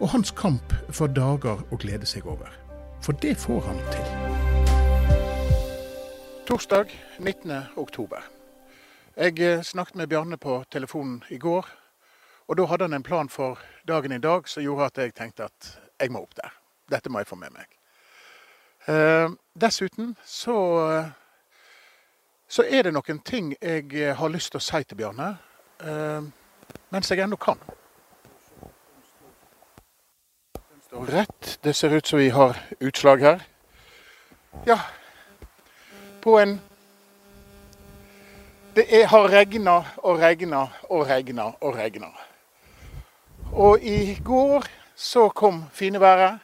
og hans kamp for dager å glede seg over. For det får han til. Torsdag 19. oktober. Jeg eh, snakket med Bjarne på telefonen i går. Og da hadde han en plan for dagen i dag som gjorde at jeg tenkte at jeg må opp der. Dette må jeg få med meg. Eh, dessuten så, så er det noen ting jeg har lyst til å si til Bjarne. Eh, mens jeg ennå kan. Står rett. Det ser ut som vi har utslag her. Ja, på en Det er, har regna og regna og regna og regna. Og i går så kom fineværet.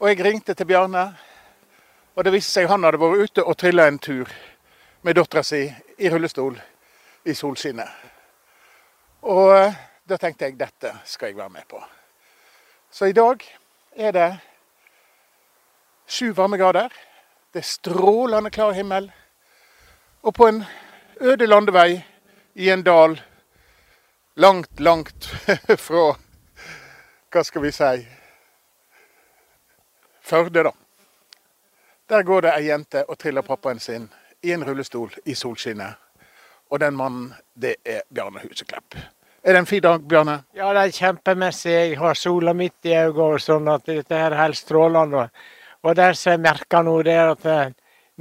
Og jeg ringte til Bjarne. Og det viste seg han hadde vært ute og trilla en tur med dattera si i rullestol i solskinnet. Og eh, da tenkte jeg dette skal jeg være med på. Så i dag er det sju varmegrader. Det er strålende klar himmel. Og på en øde landevei i en dal langt, langt fra Hva skal vi si Førde, da. Der går det ei jente og triller pappaen sin i en rullestol i solskinnet. Og den mannen, det er Bjarne Huseklepp. Er det en fin dag, Bjarne? Ja, det er kjempemessig. Jeg har sola midt i øynene, sånn at dette er helt strålende. Og det som jeg merker nå, det er at eh,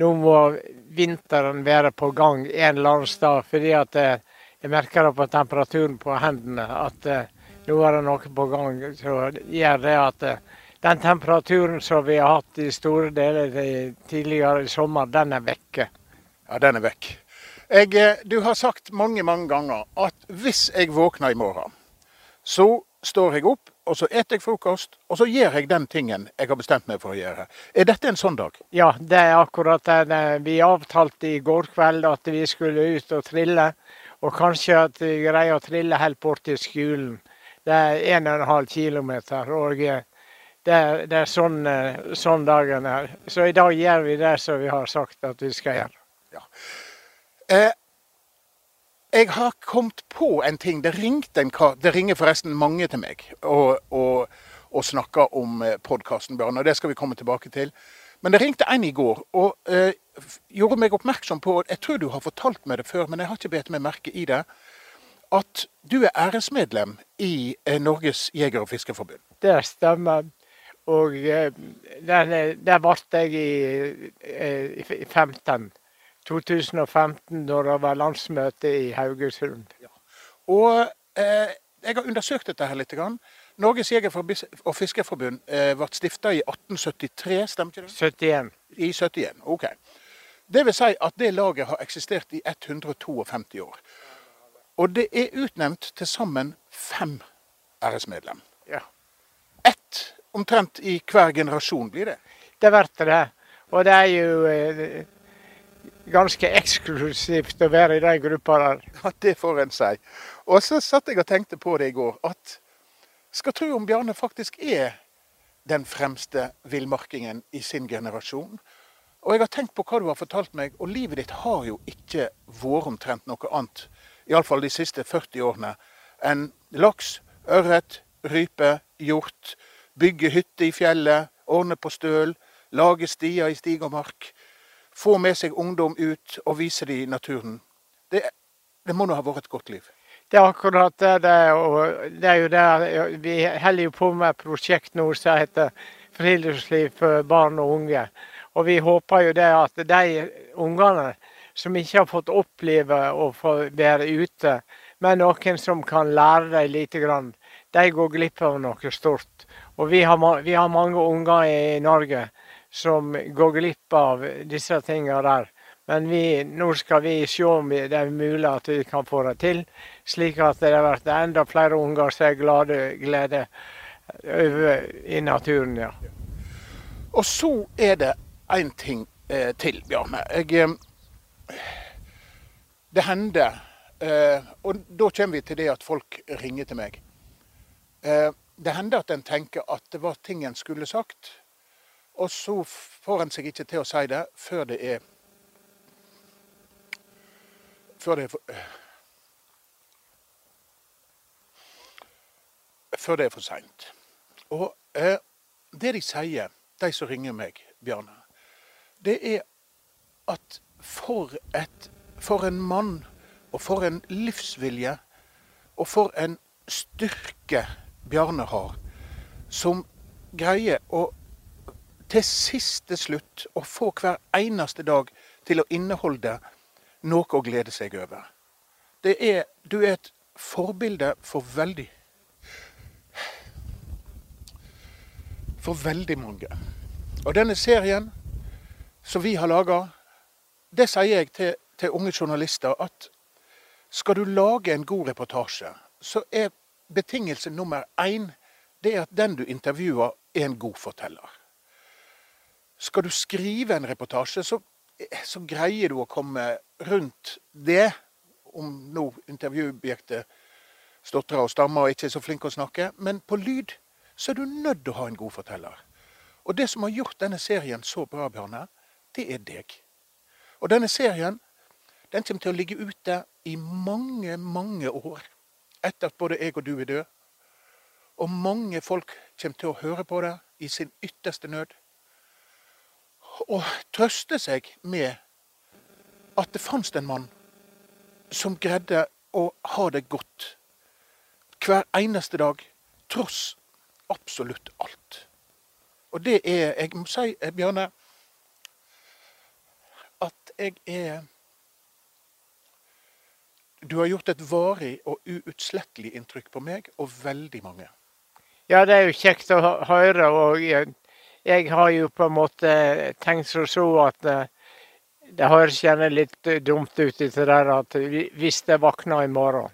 nå må vinteren være på gang en eller annen sted. Fordi at eh, jeg merker det på temperaturen på hendene at eh, nå er det noe på gang som gjør det at den temperaturen som vi har hatt i store deler tidligere i sommer, den er vekke. Ja, den er vekk. Jeg, eh, du har sagt mange mange ganger at hvis jeg våkner i morgen, så står jeg opp, og så eter jeg frokost, og så gjør jeg den tingen jeg har bestemt meg for å gjøre. Er dette en sånn dag? Ja, det er akkurat det. Vi avtalte i går kveld at vi skulle ut og trille. Og kanskje at vi greier å trille helt bort til skolen. Det er 1,5 km. Og det, det er sånn, eh, sånn dagen er. Så i dag gjør vi det som vi har sagt at vi skal gjøre. Ja. Eh, jeg har kommet på en ting. Det ringte en kar Det ringer forresten mange til meg og, og, og snakker om eh, podkasten, Bjørn. Og det skal vi komme tilbake til. Men det ringte en i går og eh, gjorde meg oppmerksom på Jeg tror du har fortalt meg det før, men jeg har ikke bedt meg merke i det. At du er æresmedlem i eh, Norges jeger- og fiskerforbund. Det stemmer. Og eh, der, ble jeg i, eh, i 15. 2015, når det var landsmøte i Haugesund. Ja. Og eh, Jeg har undersøkt dette her litt. Grann. Norges jeger- og fiskerforbund eh, ble stifta i 1873, stemmer ikke det? 71. I 71, ok. Det vil si at det laget har eksistert i 152 år. Og det er utnevnt til sammen fem æresmedlem. Ja. Ett omtrent i hver generasjon blir det. Det blir det. Og det er jo eh, ganske eksklusivt å være i den gruppa der. Ja, det får en si. Og så satt jeg og tenkte på det i går, at skal tro om Bjarne faktisk er den fremste villmarkingen i sin generasjon. Og jeg har tenkt på hva du har fortalt meg, og livet ditt har jo ikke vært omtrent noe annet, iallfall de siste 40 årene, enn laks, ørret, rype, hjort, bygge hytte i fjellet, ordne på støl, lage stier i stig og mark få med seg ungdom ut og vise dem naturen. Det, det må nå ha vært et godt liv? Det er akkurat det. det og det er jo det, Vi holder jo på med et prosjekt nå som heter Friluftsliv for barn og unge. Og vi håper jo det at de ungene som ikke har fått oppleve å få være ute, men noen som kan lære dem lite grann, de går glipp av noe stort. Og vi har, vi har mange unger i Norge som går glipp av disse tingene der. Men vi, nå skal vi se om det er mulig at vi kan få det til, slik at det vært enda flere unger som er glade, glede over i naturen, ja. Og så er det én ting eh, til, Bjarne. Jeg, eh, det hender eh, Og da kommer vi til det at folk ringer til meg. Eh, det hender at en tenker at det var ting en skulle sagt, og så får en seg ikke til å si det før det er Før det er før det er for seint. Og eh, det de sier, de som ringer meg, Bjarne, det er at for, et, for en mann, og for en livsvilje, og for en styrke Bjarne har, som greier å til siste slutt å få hver eneste dag til å inneholde noe å glede seg over. Er, du er et forbilde for veldig For veldig mange. Og denne serien som vi har laga, det sier jeg til, til unge journalister at skal du lage en god reportasje, så er betingelse nummer én det er at den du intervjuer, er en god forteller. Skal du skrive en reportasje, så, så greier du å komme rundt det, om nå intervjuobjektet stotrer og stammer og ikke er så flink å snakke. Men på lyd så er du nødt til å ha en god forteller. Og det som har gjort denne serien så bra, Bjørne, det er deg. Og denne serien den kommer til å ligge ute i mange, mange år etter at både jeg og du er død. Og mange folk kommer til å høre på det i sin ytterste nød. Og trøste seg med at det fantes en mann som greide å ha det godt hver eneste dag, tross absolutt alt. Og det er Jeg må si, eh, Bjørne, at jeg er du har gjort et varig og uutslettelig inntrykk på meg og veldig mange. Ja, det er jo kjekt å høre. Og jeg har jo på en måte tenkt som så at eh, det høres gjerne litt dumt ut etter der at hvis jeg våkner i morgen,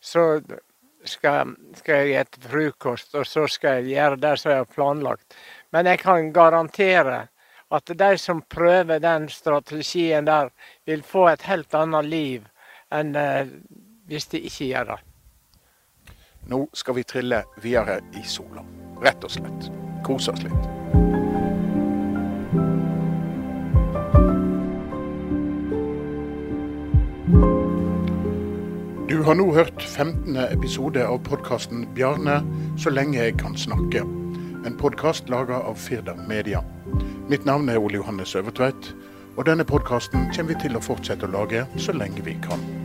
så skal, skal jeg spise frokost, og så skal jeg gjøre det som jeg har planlagt. Men jeg kan garantere at de som prøver den strategien der, vil få et helt annet liv enn eh, hvis de ikke gjør det. Nå skal vi trille videre i sola. Rett og slett. Kose oss litt. Har nå hørt 15. episode av podkasten 'Bjarne så lenge jeg kan snakke'. En podkast laga av Firda Media. Mitt navn er Ole Johannes Øvertveit, og denne podkasten kommer vi til å fortsette å lage så lenge vi kan.